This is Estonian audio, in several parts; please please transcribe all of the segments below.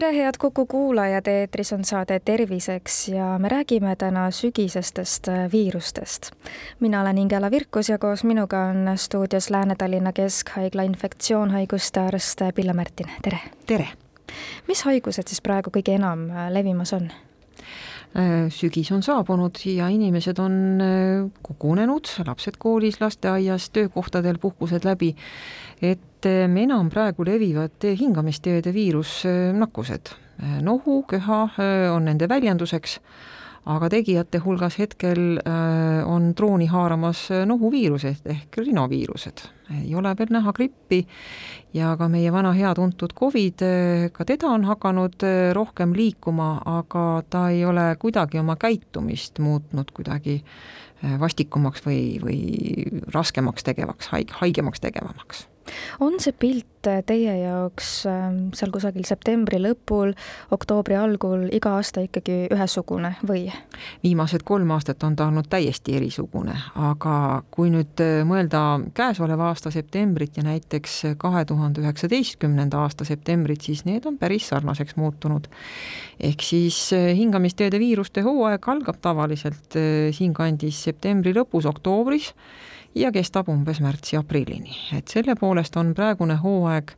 tere, head Kuku kuulajad, eetris on saade Terviseks ja me räägime täna sügisestest viirustest. mina olen Ingela Virkus ja koos minuga on stuudios Lääne-Tallinna Keskhaigla infektsioonhaiguste arst Pille Märtin, tere! tere! mis haigused siis praegu kõige enam levimas on? Äh, sügis on saabunud ja inimesed on äh, kogunenud, lapsed koolis, lasteaias, töökohtadel, puhkused läbi, et äh, enam praegu levivad hingamisteede viirusnakkused. nohu, köha on nende väljenduseks aga tegijate hulgas hetkel äh, on trooni haaramas äh, nohuviirused ehk rinoviirused. ei ole veel näha grippi ja ka meie vana hea tuntud Covid, äh, ka teda on hakanud rohkem liikuma, aga ta ei ole kuidagi oma käitumist muutnud kuidagi vastikumaks või, või raskemaks tegevaks, haig-, haigemaks tegevamaks on see pilt teie jaoks ähm, seal kusagil septembri lõpul, oktoobri algul iga aasta ikkagi ühesugune või? viimased kolm aastat on ta olnud täiesti erisugune, aga kui nüüd äh, mõelda käesoleva aasta septembrit ja näiteks kahe tuhande üheksateistkümnenda aasta septembrit, siis need on päris sarnaseks muutunud. ehk siis äh, hingamisteede viiruste hooaeg algab tavaliselt äh, siinkandis septembri lõpus, oktoobris ja kestab umbes märtsi-aprillini, et selle poolest on praegune hooaeg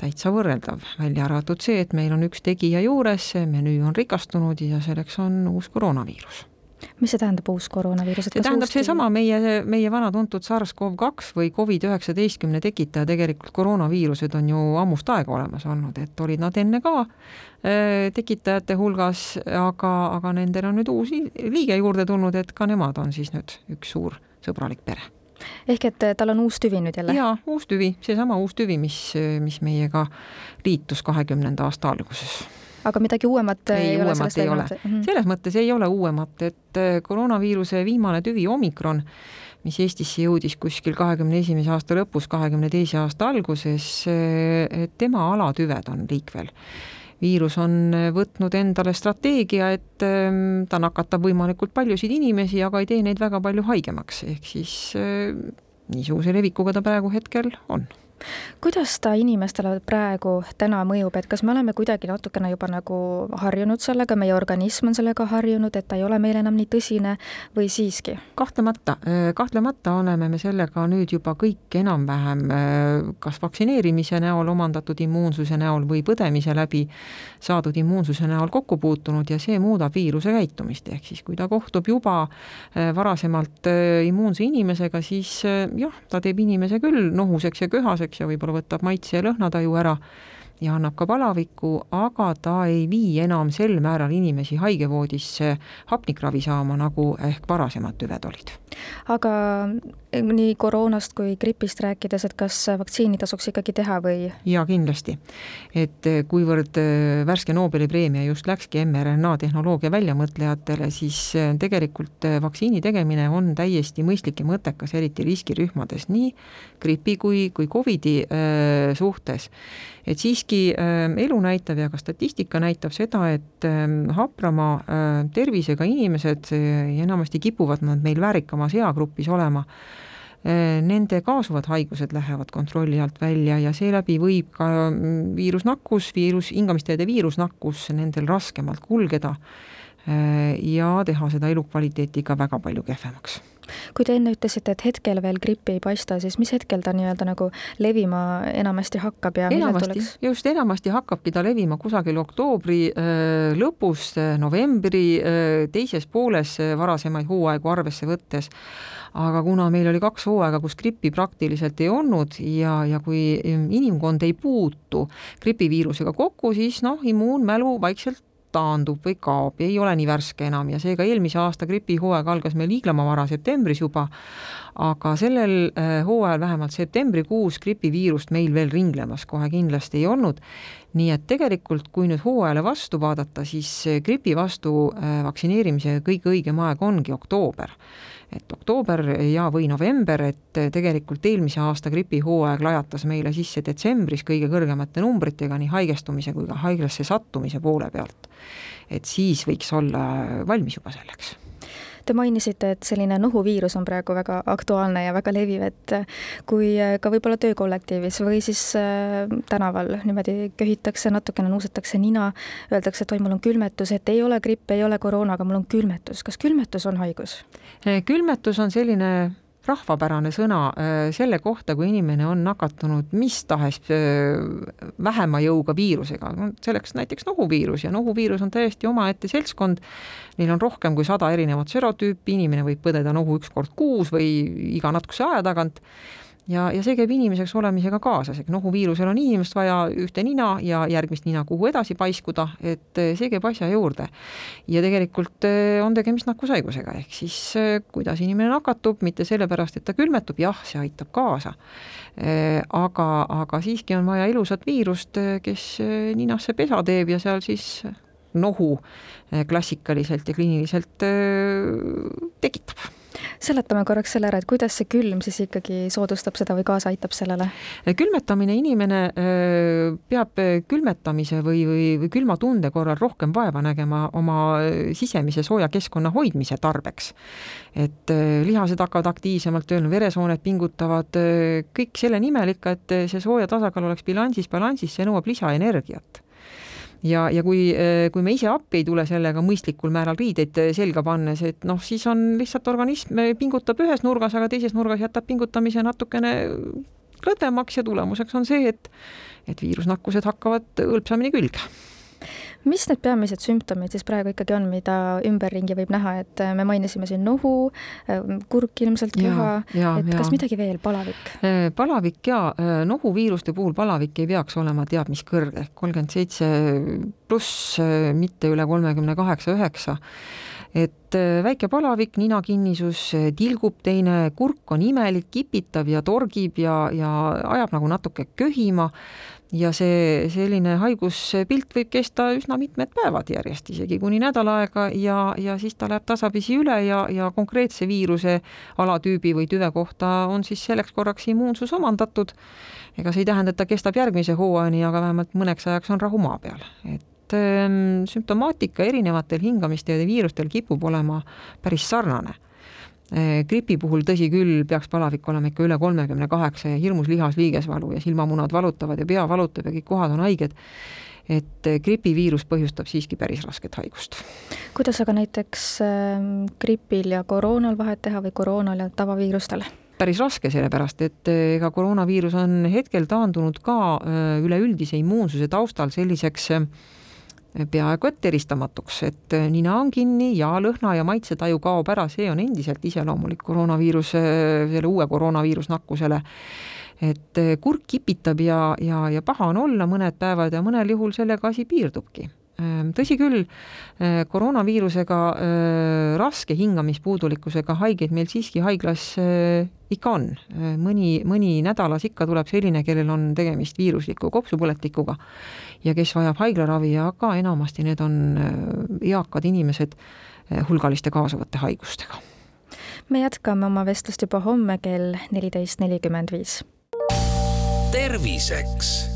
täitsa võrreldav, välja arvatud see, et meil on üks tegija juures, see menüü on rikastunud ja selleks on uus koroonaviirus. Mis see tähendab, uus koroonaviirus? see tähendab seesama meie, meie vana tuntud SARS-CoV-2 või Covid-19 tekitaja, tegelikult koroonaviirused on ju ammust aega olemas olnud, et olid nad enne ka äh, tekitajate hulgas, aga, aga nendel on nüüd uus liige juurde tulnud, et ka nemad on siis nüüd üks suur sõbralik pere ehk et äh, tal on uus tüvi nüüd jälle? jaa, uus tüvi, seesama uus tüvi, mis, mis meiega liitus kahekümnenda aasta alguses aga midagi uuemat ei, ei ole sellest ei ole. Mm -hmm. selles mõttes ei ole uuemat, et äh, koroonaviiruse viimane tüvi omikron, mis Eestisse jõudis kuskil kahekümne esimese aasta lõpus, kahekümne teise aasta alguses, et tema alatüved on liikvel viirus on äh, võtnud endale strateegia, et ähm, ta nakatab võimalikult paljusid inimesi, aga ei tee neid väga palju haigemaks, ehk siis äh, niisuguse levikuga ta praegu hetkel on kuidas ta inimestele praegu täna mõjub, et kas me oleme kuidagi natukene juba nagu harjunud sellega, meie organism on sellega harjunud, et ta ei ole meil enam nii tõsine või siiski? kahtlemata, äh, kahtlemata oleme me sellega nüüd juba kõik enam-vähem äh, kas vaktsineerimise näol omandatud immuunsuse näol või põdemise läbi saadud immuunsuse näol kokku puutunud ja see muudab viiruse käitumist, ehk siis kui ta kohtub juba äh, varasemalt immuunse inimesega, siis jah, ta teeb inimese küll nohuseks ja köhaseks, eks, ja võib-olla võtab maitse ja lõhnataju ära ja annab ka palavikku, aga ta ei vii enam sel määral inimesi haigevoodisse hapnikravi saama, nagu ehk varasemad tüved olid. aga nii koroonast kui gripist rääkides, et kas vaktsiini tasuks ikkagi teha või? jaa, kindlasti. et eh, kuivõrd eh, värske Nobeli preemia just läkski mRNA tehnoloogia väljamõtlejatele, siis eh, tegelikult vaktsiini tegemine on täiesti mõistlik ja mõttekas, eriti riskirühmades, nii gripi kui, kui Covidi suhtes. et siiski äh, elu näitab ja ka statistika näitab seda, et äh, haprama äh, tervisega inimesed enamasti kipuvad nad meil väärikamas eagrupis olema Äh, nende kaasuvad haigused lähevad kontrolli alt välja ja seeläbi võib ka mm, viirusnakkus, viirus, hingamisteede viirusnakkus nendel raskemalt kulgeda äh, ja teha seda elukvaliteeti ka väga palju kehvemaks kui te enne ütlesite, et hetkel veel grippi ei paista, siis mis hetkel ta nii-öelda nagu levima enamasti hakkab ja enamasti, tuleks? just, enamasti hakkabki ta levima kusagil oktoobri äh, lõpus, novembri äh, teises pooles äh, varasemaid hooaegu arvesse võttes. aga kuna meil oli kaks hooaega, kus grippi praktiliselt ei olnud ja, ja kui inimkond ei puutu gripiviirusega kokku, siis noh, immuunmälu vaikselt taandub või kaob ja ei ole nii värske enam ja seega eelmise aasta gripihooaeg algas meil hiiglama vara septembris juba, aga sellel äh, hooajal vähemalt septembrikuus gripiviirust meil veel ringlemas kohe kindlasti ei olnud. nii et tegelikult, kui nüüd hooajale vastu vaadata, siis gripi vastu äh, vaktsineerimise kõige õigem aeg ongi oktoober et oktoober ja, või november, et tegelikult eelmise aasta gripihooaeg lajatas meile sisse detsembris kõige kõrgemate numbritega nii haigestumise kui ka haiglasse sattumise poole pealt. et siis võiks olla valmis juba selleks Te mainisite, et selline nohuviirus on praegu väga aktuaalne ja väga leviv, et kui ka võib-olla töökollektiivis või siis äh, tänaval niimoodi köhitakse, natukene nuusatakse nina, öeldakse, et oi, mul on külmetus, et ei ole gripp, ei ole koroona, aga mul on külmetus. kas külmetus on haigus? külmetus on selline rahvapärane sõna äh, selle kohta, kui inimene on nakatunud mis tahes äh, vähema jõuga viirusega, selleks näiteks nohuviirus ja nohuviirus on täiesti omaette seltskond. Neil on rohkem kui sada erinevat serotüüpi, inimene võib põdeda nohu üks kord kuus või iga natukese aja tagant ja, ja see käib inimeseks olemisega kaasas, ehk nohuviirusel on inimest vaja ühte nina ja järgmist nina, kuhu edasi paiskuda, et eh, see käib asja juurde. ja tegelikult eh, on tegemist nakkushaigusega, ehk siis eh, kuidas inimene nakatub, mitte sellepärast, et ta külmetub, jah, see aitab kaasa. aga, aga siiski on vaja ilusat viirust, kes ninasse pesa teeb ja seal siis nohu klassikaliselt ja kliiniliselt tekitab seletame korraks selle ära, et kuidas see külm siis ikkagi soodustab seda või kaasa aitab sellele? külmetamine, inimene peab külmetamise või, või, või külma tunde korral rohkem vaeva nägema oma sisemise sooja keskkonna hoidmise tarbeks. et lihased hakkavad aktiivsemalt tööle, veresooned pingutavad, kõik selle nimel ikka, et see sooja tasakaal oleks bilansis, balansis, see nõuab lisaenergiat ja, ja kui, eh, kui me ise appi ei tule sellega mõistlikul määral riideid eh, selga pannes, et noh, siis on lihtsalt organism eh, pingutab ühes nurgas, aga teises nurgas jätab pingutamise natukene lõdvemaks ja tulemuseks on see, et et viirusnakkused hakkavad hõlpsamini külge mis need peamised sümptomid siis praegu ikkagi on, mida ümberringi võib näha, et äh, me mainisime siin nohu, äh, kurk ilmselt, köha, et ja. kas midagi veel, palavik? Äh, palavik ja nohuviiruste puhul palavik ei peaks olema teab mis kõrge, kolmkümmend seitse pluss, mitte üle kolmekümne kaheksa, üheksa. Et väike palavik, ninakinnisus tilgub, teine kurk on imelik, kipitav ja torgib ja, ja ajab nagu natuke köhima ja see selline haiguspilt võib kesta üsna mitmed päevad järjest, isegi kuni nädal aega ja, ja siis ta läheb tasapisi üle ja, ja konkreetse viiruse alatüübi või tüve kohta on siis selleks korraks immuunsus omandatud. ega see ei tähenda, et ta kestab järgmise hooajani, aga vähemalt mõneks ajaks on rahu maa peal, et ähm, sümptomaatika erinevatel hingamisteede viirustel kipub olema päris sarnane gripi puhul, tõsi küll, peaks palavik olema ikka üle kolmekümne kaheksa ja hirmus lihas liigesvalu ja silmamunad valutavad ja pea valutab ja kõik kohad on haiged. et eh, gripiviirus põhjustab siiski päris rasket haigust. kuidas aga näiteks äh, gripil ja koroonal vahet teha või koroonal ja tavaviirustel? päris raske, sellepärast et eh, ega koroonaviirus on hetkel taandunud ka üleüldise immuunsuse taustal selliseks äh, peaaegu et eristamatuks, et äh, nina on kinni ja lõhna ja maitsetaju kaob ära, see on endiselt iseloomulik koroonaviiruse, selle uue koroonaviirusnakkusele. et äh, kurk kipitab ja, ja, ja paha on olla mõned päevad ja mõnel juhul sellega asi piirdubki tõsi küll, eh, koroonaviirusega eh, raske hingamispuudulikkusega haigeid meil siiski haiglas eh, ikka on. mõni, mõni nädalas ikka tuleb selline, kellel on tegemist viirusliku kopsupõletikuga ja kes vajab haiglaravi, aga enamasti need on eakad inimesed hulgaliste kaasuvate haigustega. me jätkame oma vestlust juba homme kell neliteist nelikümmend viis. terviseks